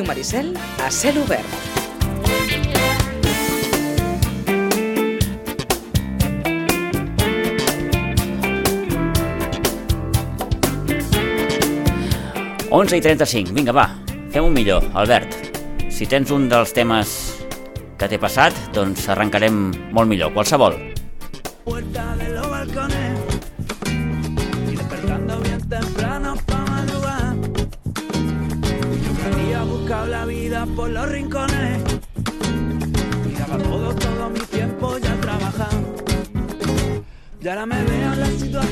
Ràdio Maricel a cel obert. 11 i 35, vinga va, fem un millor, Albert. Si tens un dels temes que t'he passat, doncs arrencarem molt millor, qualsevol. Por los rincones y daba todo, todo mi tiempo ya a trabajar. Y ahora me veo en la situación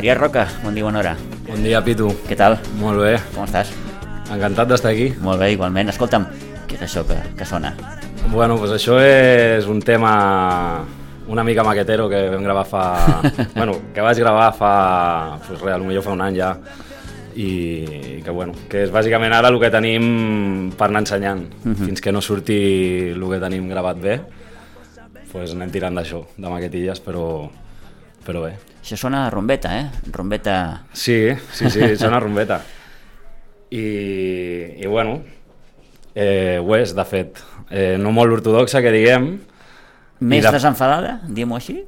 Adrià Roca, bon dia, bona hora. Bon dia, Pitu. Què tal? Molt bé. Com estàs? Encantat d'estar aquí. Molt bé, igualment. Escolta'm, què és això que, que sona? Bueno, doncs això és un tema una mica maquetero que vam gravar fa... bueno, que vaig gravar fa... Pues res, potser fa un any ja. I, que, bueno, que és bàsicament ara el que tenim per anar ensenyant. Fins que no surti el que tenim gravat bé, pues anem tirant d'això, de maquetilles, però, però bé. Això sona a rombeta, eh? Rombeta... Sí, sí, sí, sona rumbeta. I, i bueno, eh, ho és, de fet. Eh, no molt ortodoxa, que diguem. Més de- desenfadada, diguem-ho així?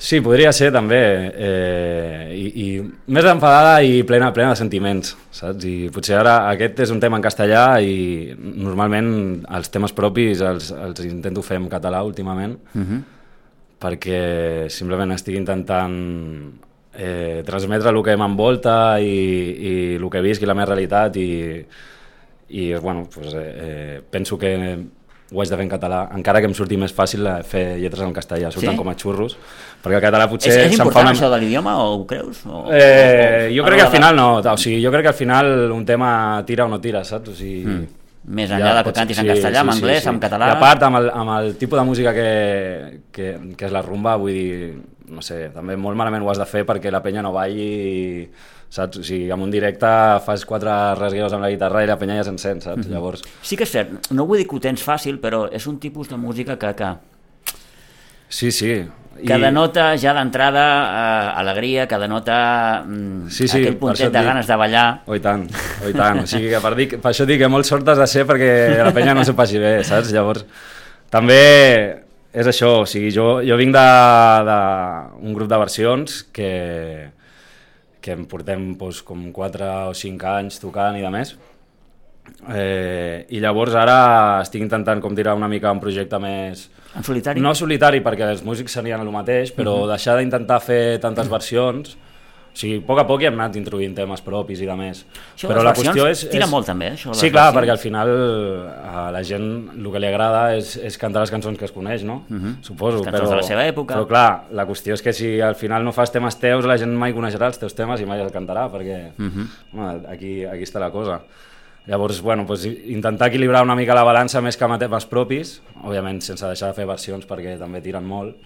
Sí, podria ser també. Eh, i, I més enfadada i plena, plena de sentiments, saps? I potser ara aquest és un tema en castellà i normalment els temes propis els, els intento fer en català últimament Uh -huh. Perquè simplement estic intentant eh, transmetre el que m'envolta i, i el que visc i la meva realitat i, i bueno, pues, eh, eh, penso que ho haig de fer en català, encara que em surti més fàcil eh, fer lletres en castellà, surten Sí? com a xurros, perquè el català potser És, és important una... això de l'idioma, o ho creus? O, Eh, jo o- crec o que al final no, o sigui, jo crec que al final un tema tira o no tira, saps? O sigui, Mm. Més enllà de que pots- cantis en castellà, en anglès, en català... I a part, amb el, amb el tipus de música que, que, que és la rumba, vull dir, no sé, també molt malament ho has de fer perquè la penya no balli, saps? O sigui, en un directe fas quatre rasgueos amb la guitarra i la penya ja s'encén, saps? Mhm. Llavors, Sí que és cert, no vull dir que ho tens fàcil, però és un tipus de música que, que, sí, sí. que denota ja d'entrada eh, alegria, que denota mm, Sí, sí, aquell puntet de dic. ganes de ballar. Oh, i tant, oh, i tant. O sigui que per, dir, per això dic que molt sort has de ser perquè la penya no s'ho passi bé, saps? Llavors, també és això, o sigui, jo, jo vinc d'un grup de versions que, que em portem doncs, com 4 o 5 anys tocant i de més. Eh, I llavors ara estic intentant com tirar una mica un projecte més... En solitari? No solitari, perquè els músics serien el mateix, però Mhm. deixar d'intentar fer tantes versions... O sigui, a poc a poc hi hem anat introduint temes propis i de més. Això però la qüestió versions és... tira és... molt, també, eh, això Sí, clar, versions. perquè al final a la gent el que li agrada és, és cantar les cançons que es coneix, no? Suposo. Mhm. Les cançons però, de la seva època. Però clar, la qüestió és que si al final no fas temes teus, la gent mai coneixerà els teus temes i mai els cantarà, perquè Mhm. home, aquí, aquí està la cosa. Llavors, bueno, doncs, intentar equilibrar una mica la balança més que amb temes propis, òbviament sense deixar de fer versions perquè també tiren molt,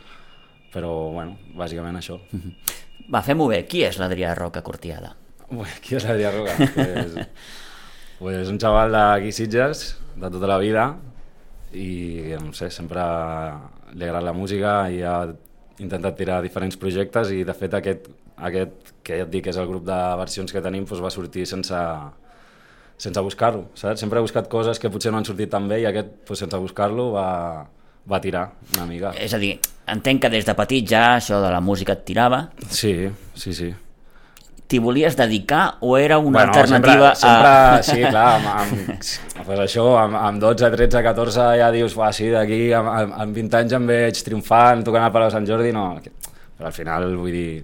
però, bueno, bàsicament això. Va, fem-ho bé. Qui és l'Adrià Roca Cortiada? Ui, qui és l'Adrià Roca? pues, pues un xaval d'aquí Sitges, de tota la vida, i no sé, sempre li agrada la música i ha intentat tirar diferents projectes i de fet aquest, aquest que ja et dic és el grup de versions que tenim doncs va sortir sense, sense buscar-lo, saps? Sempre he buscat coses que potser no han sortit tan bé i aquest, doncs, sense buscar-lo, va, va tirar una mica. És a dir, entenc que des de petit ja això de la música et tirava. Sí, sí, sí. T'hi volies dedicar o era una alternativa sempre, a... sempre, sí, clar, amb, amb, pues això, amb, amb 12, 13, 14 ja dius, va, sí, d'aquí amb, amb, amb 20 anys em veig triomfant, tocant al Palau de Sant Jordi, no, però al final, vull dir,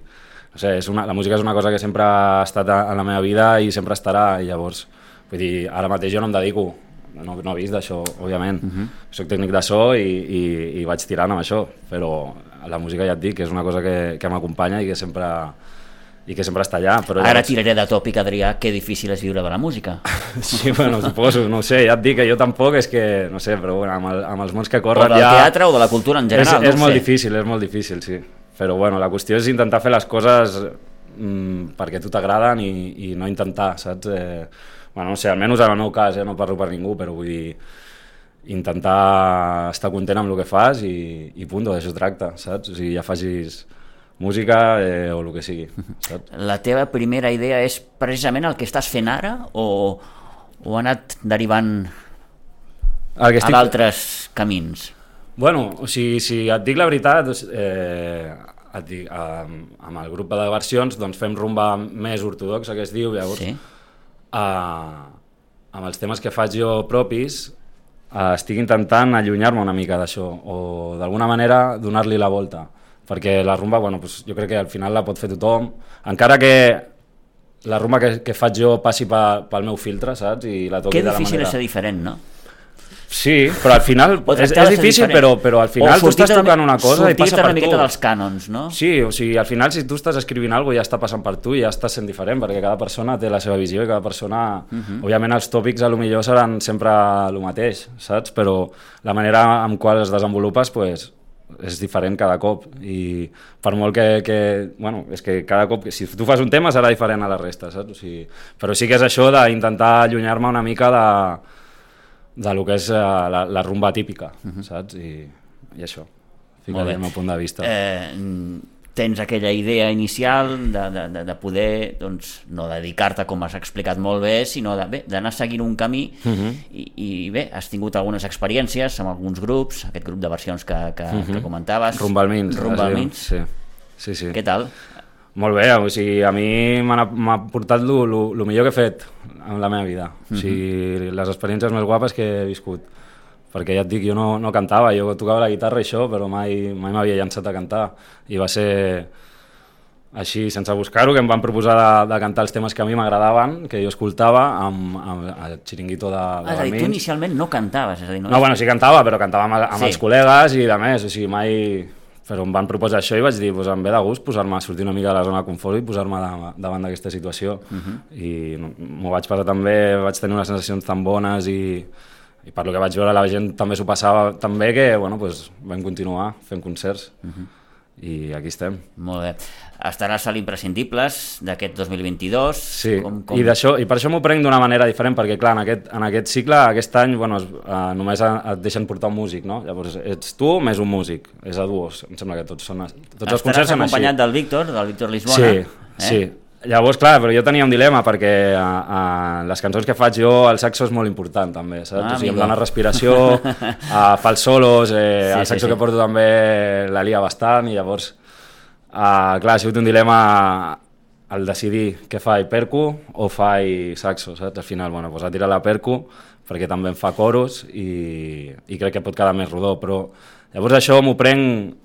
no sé, és una, la música és una cosa que sempre ha estat en la meva vida i sempre estarà, i llavors, vull dir, ara mateix jo no em dedico, no, no he vist d'això, òbviament, uh -huh. soc tècnic de so i, i, i vaig tirant amb això, però la música ja et dic que és una cosa que, que m'acompanya i que sempre i que sempre està allà. Però Ara llavors- tiraré de tòpic, Adrià, que difícil és viure de la música. Sí, bueno, suposo, no sé, ja et dic que jo tampoc és que, no sé, però bueno, amb, el, amb els mons que O corren del ja... teatre o de la cultura en general, és, és no molt sé. difícil, és molt difícil, sí. Però bueno, la qüestió és intentar fer les coses mm, perquè a tu t'agraden i, i no intentar, saps? Eh, bueno, no sé, almenys en el meu cas, eh, no parlo per ningú, però vull dir, intentar estar content amb el que fas i, i punt, d'això es tracta, saps? O sigui, ja facis música eh, o el que sigui, saps? La teva primera idea és precisament el que estàs fent ara o, o ha anat derivant que a d'altres camins? Bueno, o sigui, si et dic la veritat, doncs, eh, et dic, eh, amb el grup de versions doncs fem rumba més ortodoxa, que es diu, llavors, Sí. Eh, amb els temes que faig jo propis, eh, estic intentant allunyar-me una mica d'això, o d'alguna manera donar-li la volta, perquè la rumba, bueno, doncs, jo crec que al final la pot fer tothom, encara que la rumba que, que faig jo passi pa, pel meu filtre, saps? I la toqui Que de la difícil manera... és ser diferent, no? Sí, però al final és, és difícil, diferent. però, però al final tu estàs tocant una cosa i passa per una miqueta tu. dels cànons, no? Sí, o sigui, al final si tu estàs escrivint alguna cosa ja està passant per tu i ja estàs sent diferent, perquè cada persona té la seva visió i cada persona... Uh Mhm. -huh. Òbviament els tòpics a lo millor seran sempre el mateix, saps? Però la manera amb qual es desenvolupes, pues, és diferent cada cop i per molt que, que bueno, és que cada cop, si tu fas un tema serà diferent a la resta, saps? O sigui, però sí que és això d'intentar allunyar-me una mica de, de lo que és uh, la, la rumba típica, uh -huh. saps? I, i això, Mhm. Ficaria el meu punt de vista. Eh, mm, tens aquella idea inicial de, de, de, de poder, doncs, no dedicar-te, com has explicat molt bé, sinó d'anar seguint un camí Uh -huh. i, i bé, has tingut algunes experiències amb alguns grups, aquest grup de versions que, que, uh Mhm. -huh. que comentaves. Rumbalmins. Rumbalmins. Sí, sí, sí. Què tal? Molt bé, o sigui, a mi m'ha portat el millor que he fet en la meva vida. O sigui, les experiències més guapes que he viscut. Perquè ja et dic, jo no, no cantava, jo tocava la guitarra i això, però mai, mai m'havia llançat a cantar. I va ser així, sense buscar-ho, que em van proposar de, de cantar els temes que a mi m'agradaven, que jo escoltava, amb, amb el xiringuito de, de Ah, és a dir, tu inicialment no cantaves, és a dir, no, No, bueno, sí cantava, però cantava amb, amb sí. els col·legues i de més, o sigui, mai... Però em van proposar això i vaig dir, pues, em ve de gust posar-me a sortir una mica de la zona de confort i posar-me da- davant d'aquesta situació. Uh -huh. I m'ho vaig passar tan bé, vaig tenir unes sensacions tan bones i, i per lo que vaig veure la gent també s'ho passava tan bé que bueno, pues, vam continuar fent concerts. Uh -huh. I aquí estem. Molt bé. Estaràs a l'Imprescindibles d'aquest 2022. Sí, Com, com... I, d'això, i per això m'ho prenc d'una manera diferent, perquè clar, en aquest, en aquest cicle, aquest any, bueno, es, uh, només et deixen portar un músic, no? Llavors ets tu més un músic, és a duos, em sembla que tots són tots els Estaràs concerts són així. acompanyat del Víctor, del Víctor Lisbona. Sí, eh? sí. Llavors, clar, però jo tenia un dilema perquè uh, uh, les cançons que faig jo, el saxo és molt important també, saps? Ah, o sigui, em dona respiració, uh, fa els solos, eh, Sí, el sí, saxo sí. que porto també la lia bastant i llavors, uh, clar, ha sigut un dilema el decidir què faig, percu o faig saxo, saps? Al final, bueno, doncs a tirar la percu perquè també em fa coros i, i crec que pot quedar més rodó, però llavors això m'ho prenc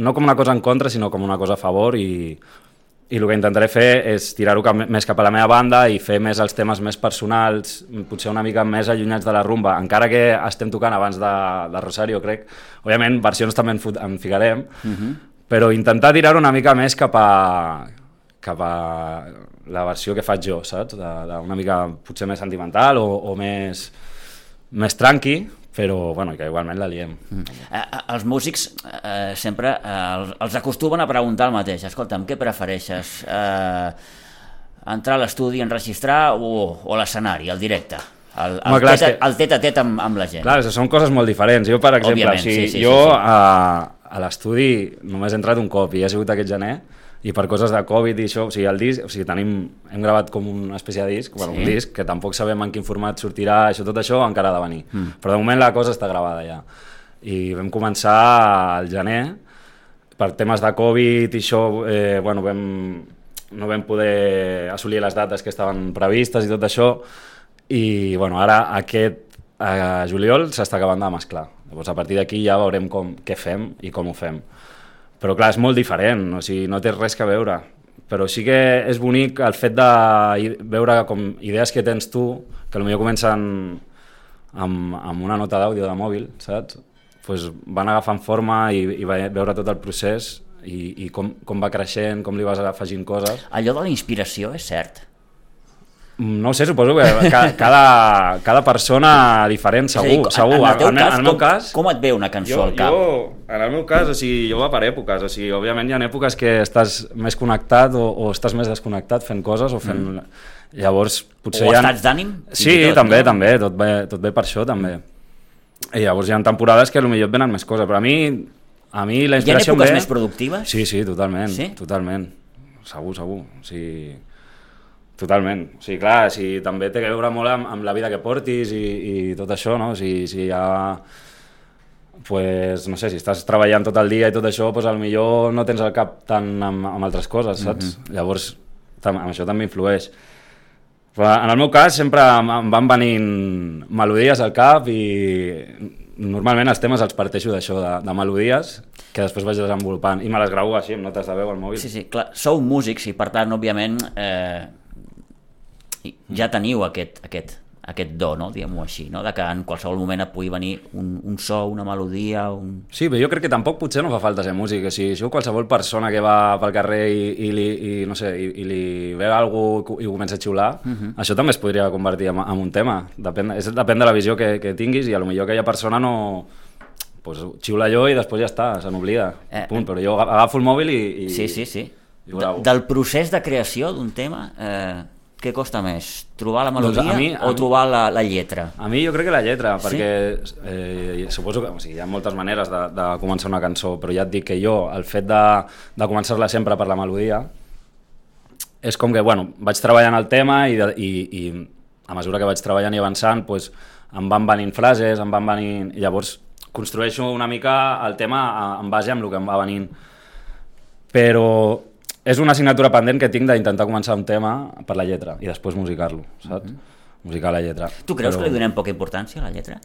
no com una cosa en contra, sinó com una cosa a favor i, i el que intentaré fer és tirar-ho més cap a la meva banda i fer més els temes més personals, potser una mica més allunyats de la rumba, encara que estem tocant abans de, de Rosario, crec. Òbviament, versions també en, fot- en ficarem, però intentar tirar una mica més cap a, cap a la versió que faig jo, saps? De, de una mica potser més sentimental o, o més, més tranqui, però bueno, que igualment la liem. Eh, eh, els músics eh, sempre eh, els- els acostumen a preguntar el mateix. Escolta'm, què prefereixes? Eh, entrar a l'estudi, enregistrar o, o l'escenari, el directe? El, el, Home, clar, és tet, que- el tet a tet amb, amb la gent. Clar, són coses molt diferents. Jo, per exemple, Òbviament, o sigui, sí, sí, jo sí, sí. a, a l'estudi només he entrat un cop i ha sigut aquest gener i per coses de Covid i això, o sigui, el disc, o sigui, tenim, hem gravat com una espècie de disc, bueno, Sí. un disc, que tampoc sabem en quin format sortirà, això, tot això encara ha de venir. Mm. Però de moment la cosa està gravada ja. I vam començar al gener, per temes de Covid i això, eh, bueno, vam, no vam poder assolir les dates que estaven previstes i tot això, i bueno, ara aquest a juliol s'està acabant de mesclar. Llavors a partir d'aquí ja veurem com, què fem i com ho fem. Però clar, és molt diferent, o sigui, no té res que veure. Però sí que és bonic el fet de veure com idees que tens tu, que potser comencen amb, amb una nota d'àudio de mòbil, saps? Pues van agafant forma i, i ve- veure tot el procés i, i com, com va creixent, com li vas afegint coses. Allò de la inspiració és cert. Mm, No sé, suposo que ca- cada, cada persona diferent, És a segur, dir, segur. En, en el teu meu- cas, en el meu com, cas, com et ve una cançó jo, al cap? jo, en el meu cas, o sigui, jo va per èpoques, o sigui, òbviament hi ha èpoques que estàs més connectat o, o estàs més desconnectat fent coses o fent... Mm. Llavors, potser O hi ha... estats d'ànim, Sí, tot, també, no? també, tot ve, tot ve per això, també. I llavors hi ha temporades que potser et venen més coses, però a mi, a mi la Hi ha inspiració èpoques ve... més productives? Sí, sí, totalment, Sí? totalment. Segur, segur. O sigui, totalment. O sigui, clar, si també té a veure molt amb, amb la vida que portis i, i tot això, no? Si, si hi ha pues, no sé, si estàs treballant tot el dia i tot això, pues, millor no tens el cap tant amb, amb altres coses, saps? Mm -hmm. Llavors, tam, amb això també influeix. Però en el meu cas sempre em van venint melodies al cap i normalment els temes els parteixo d'això, de, de melodies que després vaig desenvolupant i me les gravo així amb notes de veu al mòbil. Sí, sí, clar, sou músics i per tant, òbviament, eh, ja teniu aquest, aquest, aquest do, no? diguem-ho així, no? de que en qualsevol moment et pugui venir un, un so, una melodia, un... Sí, però jo crec que tampoc potser no fa falta ser músic. O sigui, si qualsevol persona que va pel carrer i, i, li, i no sé, i, i li ve algú i comença a xiular, uh -huh. això també es podria convertir en, en un tema. Depèn, és, depèn de la visió que, que tinguis i a lo millor aquella persona no pues, xiula allò i després ja està, se n'oblida. Eh, Eh, Punt, però jo agafo el mòbil i... i Sí, sí, sí. i. De, del procés de creació d'un tema, eh, què costa més? Trobar la Doncs melodia a mi- a o mi- trobar la, la lletra? A mi jo crec que la lletra, Sí? perquè eh, suposo que o sigui, hi ha moltes maneres de, de començar una cançó, però ja et dic que jo, el fet de, de començar-la sempre per la melodia, és com que, bueno, vaig treballant el tema i, de, i, i a mesura que vaig treballant i avançant, pues, em van venint frases, em van venint... I llavors construeixo una mica el tema a- en base amb el que em va venint. Però és una assignatura pendent que tinc d'intentar començar un tema per la lletra i després musicar-lo, saps? Musicar la lletra. Tu creus Però- que li donem poca importància a la lletra,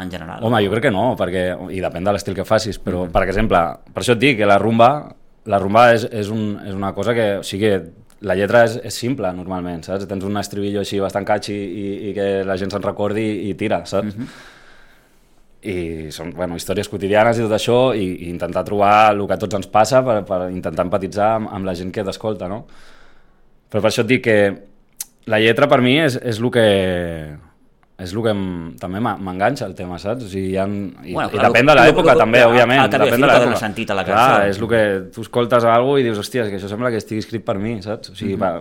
en general? Home, jo crec que no, perquè, i depèn de l'estil que facis, però, per exemple, per això et dic que la rumba, la rumba és, és, un, és una cosa que, o sigui, la lletra és, és simple, normalment, saps? Tens un estribillo així bastant catchy i, i que la gent se'n recordi i tira, saps? I són, bueno, històries quotidianes i tot això, i, i intentar trobar el que a tots ens passa per, per intentar empatitzar amb, amb la gent que t'escolta, no? Però per això et dic que la lletra per mi és, és el que és el que em, també m'enganxa el tema, saps? O sigui, ha, i, Bueno, i clar, depèn lo- de l'època també, al- òbviament. i a depèn de l'època. sentit a la Clar, cançó. és el que tu escoltes a algú i dius, hòstia, que això sembla que estigui escrit per mi, saps? O sigui, Mhm. va,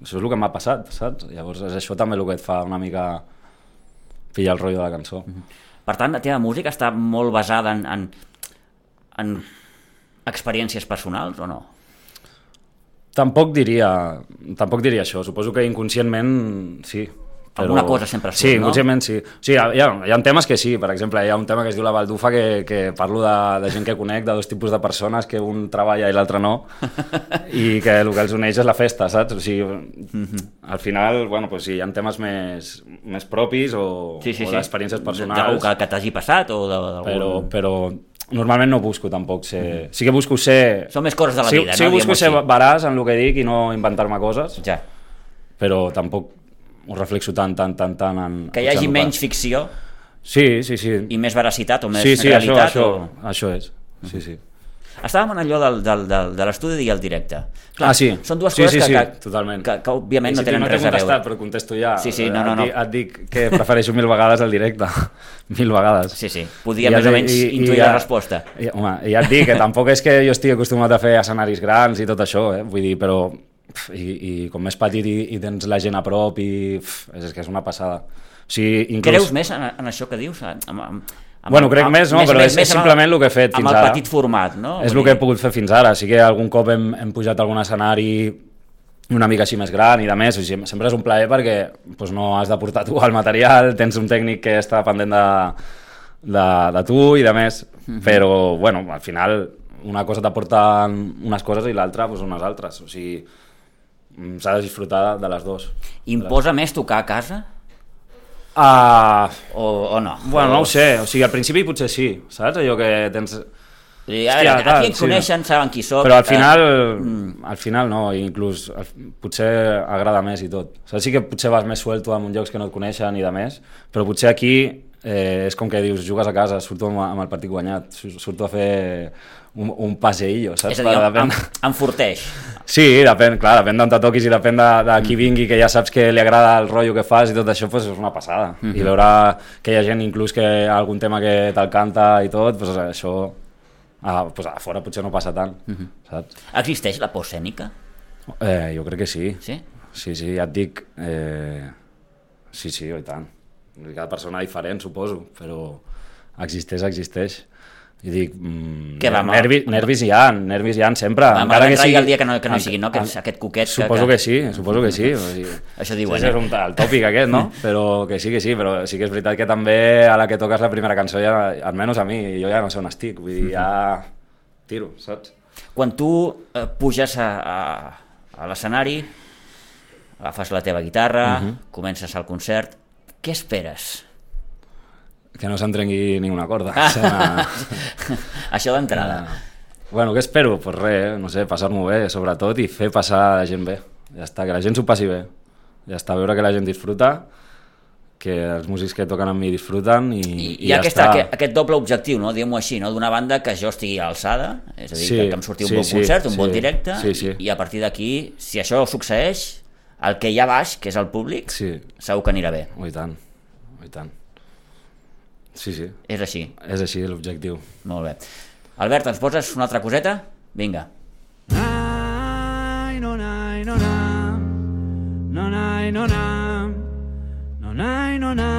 això és el que m'ha passat, saps? Llavors és això també el que et fa una mica pillar el rotllo de la cançó. Mhm. Per tant, la teva música està molt basada en, en, en experiències personals o no? Tampoc diria, tampoc diria això, suposo que inconscientment sí. Alguna cosa sempre surt, Sí, no? sí. sí hi, ha, hi, ha, hi ha temes que sí, per exemple, hi ha un tema que es diu La Baldufa que, que parlo de, de gent que conec, de dos tipus de persones, que un treballa i l'altre no, i que el que els uneix és la festa, saps? O sigui, Mhm. al final, bueno, pues sí, hi ha temes més, més propis o, Sí, sí, o sí. d'experiències D'algú personals, que, que t'hagi passat o d'algun... però, però normalment no busco tampoc ser... Sí que busco ser... Són més coses de la sí, vida, sí no? busco Diguem-ho ser així. veraç en el que dic i no inventar-me coses, Ja. però tampoc ho reflexo tant, tant, tant, tant en... Que hi hagi menys ficció Sí, sí, sí. i més veracitat o més sí, sí, realitat. això, O... això és. Sí, sí. Estàvem en allò del, del, del, de l'estudi i el directe. ah, sí. Són dues sí, coses sí, que, sí, que, totalment. que, que òbviament I no tenen no res a veure. però contesto ja. Sí, sí, no, no, et, no. dic, et dic que prefereixo mil vegades el directe. mil vegades. Sí, sí, podia I més o et- menys i- i intuir ja- la resposta. I, home, i ja et dic que tampoc és que jo estigui acostumat a fer escenaris grans i tot això, eh? vull dir, però i, i com més petit i, i tens la gent a prop i pf, és, és que és una passada. O sigui, inclús... Creus més en, en això que dius? Amb, amb, amb, Bueno, crec més, no, però és- és amb simplement el que he fet fins amb ara. el petit format, no? És el que he pogut fer fins ara. Sí que algun cop hem, hem pujat a algun escenari una mica així més gran i de més, o sigui, sempre és un plaer perquè doncs, no has de portar tu el material, tens un tècnic que està pendent de, de, de tu i de més, Mhm. però bueno, al final una cosa t'aporta unes coses i l'altra doncs, unes altres, o sigui mm, s'ha de disfrutar de les dues. Imposa més tocar a casa Uh, o, o no? bueno, no O- ho sé, o sigui, al principi potser sí, saps? Allò que tens... Dir, a veure, Hòstia, aquí tal, ens sí. coneixen, saben qui soc. Però al eh, final, al final no, inclús potser agrada més i tot. O sigui, sí que potser vas més suelto en llocs que no et coneixen i de més, però potser aquí eh, és com que dius, jugues a casa, surto amb, amb el partit guanyat, su- surto a fer un, un passeillo, saps? És a dir, depèn- enforteix. Sí, depèn, clar, depèn d'on te toquis i depèn de, de qui vingui, que ja saps que li agrada el rotllo que fas i tot això, pues, és una passada. I veure que hi ha gent inclús que algun tema que te'l canta i tot, pues, això a, pues, a fora potser no passa tant, saps? Existeix la por escènica? Eh, jo crec que sí. Sí? Sí, sí, ja et dic... Eh... Sí, sí, i tant. Cada persona diferent, suposo, però existeix, existeix. I dic... Mm, Què va, home? nervis, nervis hi ha, nervis hi ha sempre. Va, encara que sigui... el dia que no, que no hi sigui, no? Aquest, aquest coquet que... Suposo que sí, suposo que sí. O sigui, Això diuen, sí, eh? és un, el tòpic aquest, no? Però que sí que sí, però sí que és veritat que també a la que toques la primera cançó, ja, almenys a mi, jo ja no sé on estic, vull dir, ja tiro, saps? Quan tu eh, puges a, a, a l'escenari, agafes la teva guitarra, comences el concert, què esperes? Que no se'n trenqui ni una corda. Ah. Això d'entrada. Bueno, què espero? Pues res, no sé, passar-m'ho bé, sobretot, i fer passar la gent bé. Ja està, que la gent s'ho passi bé. Ja està, veure que la gent disfruta, que els músics que toquen amb mi disfruten i, I, i ja aquesta, està. aquest, aquest doble objectiu, no? diguem-ho així, no? d'una banda que jo estigui a alçada, és a dir, Sí, que, que em surti un sí, bon sí, concert, un sí, bon directe, sí, sí. I, i a partir d'aquí, si això succeeix, el que hi ha baix, que és el públic, Sí, segur que anirà bé. oh, i tant, oh, i tant. Sí, sí, És així, és així l'objectiu. molt bé. Albert, ens poses una altra coseta? Vinga. Nai, no, nai, no, na. No, nai, no, na. No, nai, no, na.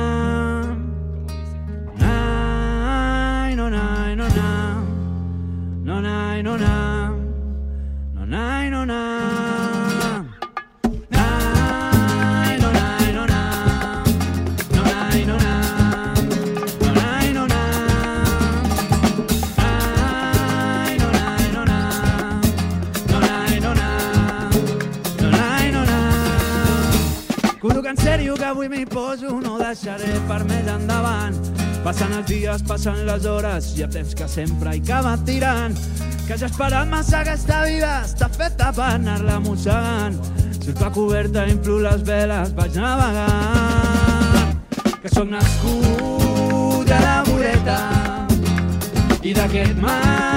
Nai, no, nai, no, na. No, nai, no, na. No, nai, no, na. Sèrio que avui m'hi poso, no deixaré per més endavant. Passen els dies, passen les hores, hi ha temps que sempre hi acaba tirant. Que he esperat massa aquesta vida, està feta per anar-la mossegant. Surto a coberta, inflo les veles, vaig navegant. Que sóc nascut a la voreta i d'aquest mar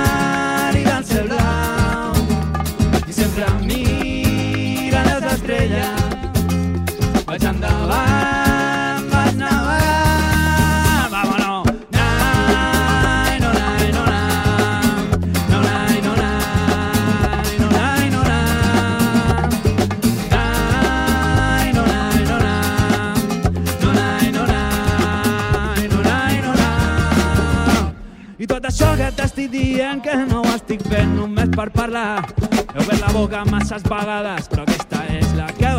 això que t'estic dient que no ho estic fent només per parlar. He obert la boca masses vegades, però aquesta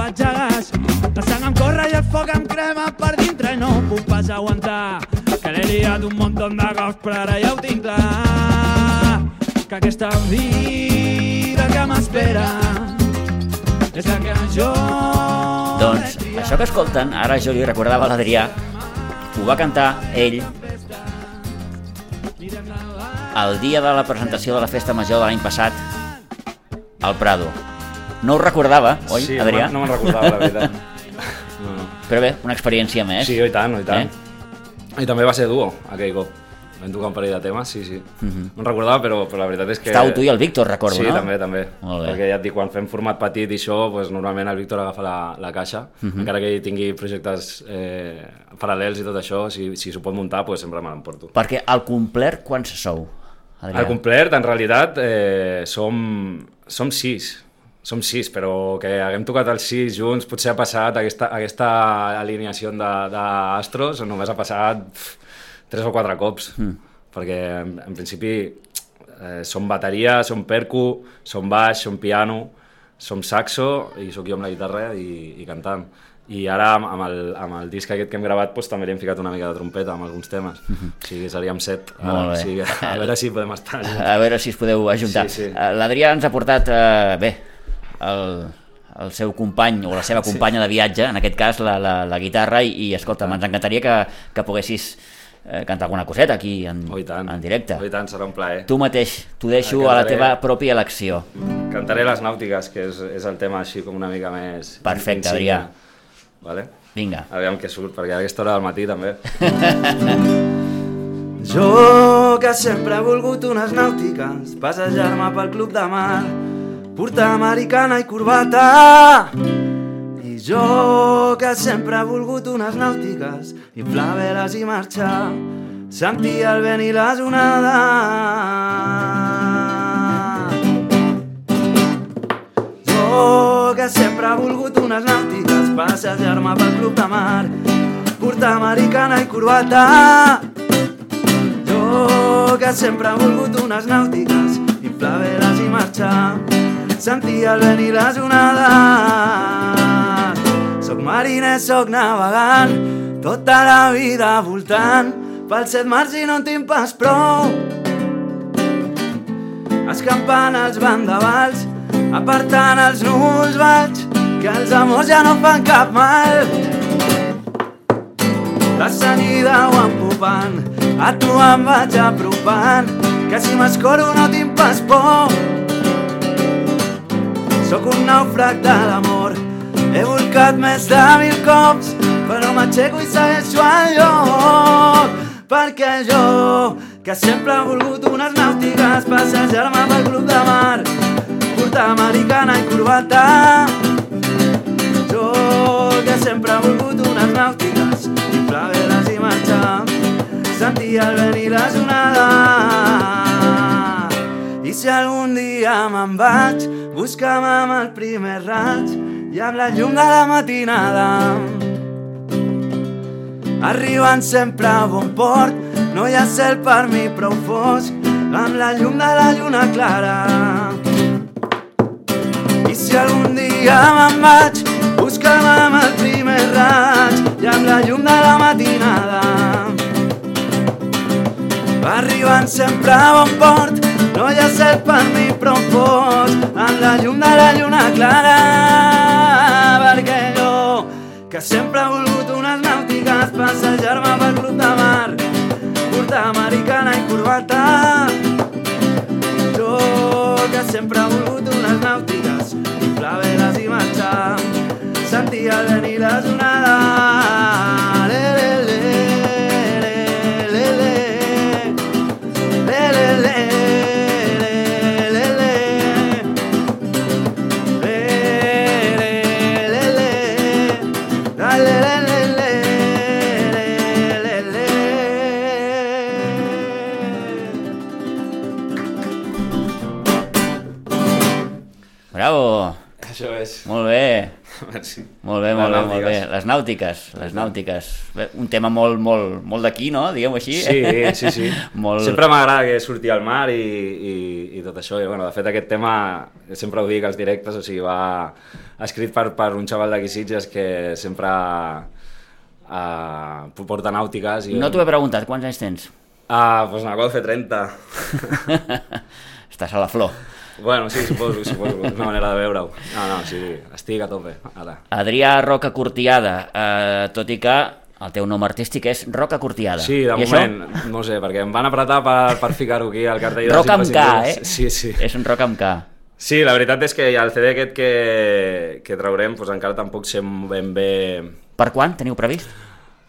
és la que vaig a gas. La sang em corre i el foc em crema per dintre i no ho puc pas aguantar. Que l'he liat un munt de cops, però ara ja ho tinc clar. Que aquesta vida que m'espera és la que jo... Doncs això que escolten, ara jo li recordava a l'Adrià, ho va cantar ell el dia de la presentació de la Festa Major de l'any passat al Prado. No ho recordava, oi, sí, Adrià? no me'n recordava, la veritat. No, no. Però bé, una experiència més. Sí, i tant, i tant. Eh? I també va ser duo, aquell cop. Vam tocar un parell de temes, sí, sí. No en recordava, però, però la veritat és que... Estàveu tu i el Víctor, recordo, sí, no? també, també. Molt bé. Perquè ja et dic, quan fem format petit i això, doncs, normalment el Víctor agafa la, la caixa, encara que tingui projectes eh, paral·lels i tot això, si, si s'ho pot muntar, doncs sempre me l'emporto. Perquè al complet quants sou, Adrià? Al complet, en realitat, eh, som, som sis. Som sis, però que haguem tocat els sis junts potser ha passat aquesta, aquesta alineació d'astros, només ha passat pff, tres o quatre cops. Mm. Perquè, en, en principi, eh, som bateria, som percu, som baix, som piano, som saxo i sóc jo amb la guitarra i, i cantant. I ara amb, el, amb el disc aquest que hem gravat doncs, també li hem ficat una mica de trompeta amb alguns temes. O sigui, seríem set. Ara, bé. o sigui, a veure si podem estar. A veure si es podeu ajuntar. Sí, sí. Eh, L'Adrià ens ha portat, eh, bé, el, el seu company o la seva companya de viatge, en aquest cas la, la, la guitarra, i, i escolta, ens encantaria que, que poguessis eh, cantar alguna coseta aquí en, Oh, tant. en directe. Oh, tant, serà un plaer. Tu mateix, t'ho deixo Ah, a la cantaré. teva pròpia elecció. Cantaré les nàutiques, que és, és el tema així com una mica més... Perfecte. Adrià. Vale? Vinga. Aviam què surt, perquè a aquesta hora del matí també. Jo que sempre he volgut unes nàutiques, passejar-me pel club de mar, portar americana i corbata. I jo que sempre he volgut unes nàutiques, inflar veles i marxar, sentir el vent i les onades. Jo que sempre he volgut unes nàutiques, passejar-me pel club de mar, portar americana i corbata. Que sempre he volgut unes nàutiques, inflar veles i marxar, sentir el vent i les onades. Soc mariner, soc navegant, tota la vida voltant, pels set mars i no en tinc pas prou. Escampant els vendavals, apartant els núvols vaig, que els amors ja no fan cap mal. La seguida ho empupant, a tu em vaig apropant, que si m'escoro no tinc pas por. Sóc un nàufrag de l'amor, he volcat més de mil cops, però m'aixeco i segueixo al lloc. Perquè jo, que sempre he volgut unes nàutiques, passejar-me pel club de mar, portar americana i corbata. Jo, que sempre he volgut unes nàutiques, inflar veles i marxar, sentir el vent i les onades. I si algun dia me'n vaig, busca'm amb el primer raig i amb la llum de la matinada. Arribant sempre a bon port, no hi ha cel per mi prou fosc, amb la llum de la lluna clara. I si algun dia me'n vaig, busca'm amb el primer raig i amb la llum de la matinada. Arribant sempre a bon port, no hi ha cel per mi prou fosc, amb la llum de la lluna clara. Perquè jo, que sempre he volgut unes nàutiques, passejar-me pel club de mar, portar americana i corbata. Jo, que sempre he volgut unes nàutiques, inflar veles i marxar, vent i les onades. Les nàutiques, les nàutiques. Un tema molt, molt, molt d'aquí, no? Diguem-ho així. Sí, sí, sí. molt... Sempre m'agrada que surti al mar i, i, i tot això. I, bueno, de fet, aquest tema, sempre ho dic als directes, o sigui, va escrit per, per un xaval d'aquí Sitges que sempre uh, porta nàutiques. I, No t'ho he preguntat, quants anys tens? Ah, doncs n'acabo de fer 30. Estàs a la flor. Bueno, sí, suposo, suposo. És una manera de veure-ho. No, no, sí, estic a tope. Ara. Adrià Roca Cortiada, eh, tot i que el teu nom artístic és Roca Cortiada. Sí, de I moment, no sé, perquè em van apretar per, per ficar-ho aquí al cartell dels Roca amb K, eh? Sí, sí. És un rock amb K. Sí, la veritat és que el CD aquest que, que traurem doncs encara tampoc sé ben bé... Per quan? Teniu previst?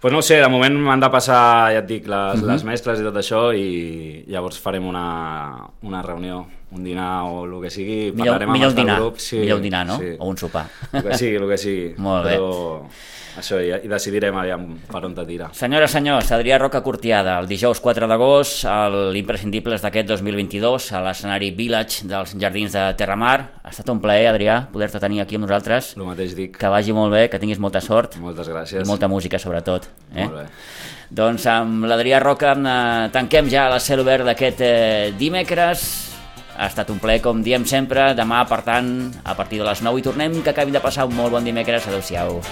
Pues no sé, de moment m'han de passar, ja et dic, les, uh Mhm. -huh. les mescles i tot això i llavors farem una, una reunió, un dinar o el que sigui. Millor, parlarem amb millor un del dinar, Grup. Sí, millor un dinar, no? Sí. O un sopar. El que sigui, el que sigui. Molt bé. Però això, i, i decidirem aviam per on te tira. Senyores, senyors, Adrià Roca Cortiada, el dijous 4 d'agost, l'Imprescindibles d'aquest 2022, a l'escenari Village dels Jardins de Terramar. Ha estat un plaer, Adrià, poder-te tenir aquí amb nosaltres. El mateix dic. Que vagi molt bé, que tinguis molta sort Moltes gràcies. i molta música, sobretot. Eh? Molt bé. Doncs amb l'Adrià Roca eh, tanquem ja la cel obert d'aquest eh, dimecres. Ha estat un plaer, com diem sempre. Demà, per tant, a partir de les 9 hi tornem. Que acabin de passar un molt bon dimecres. Adéu-siau.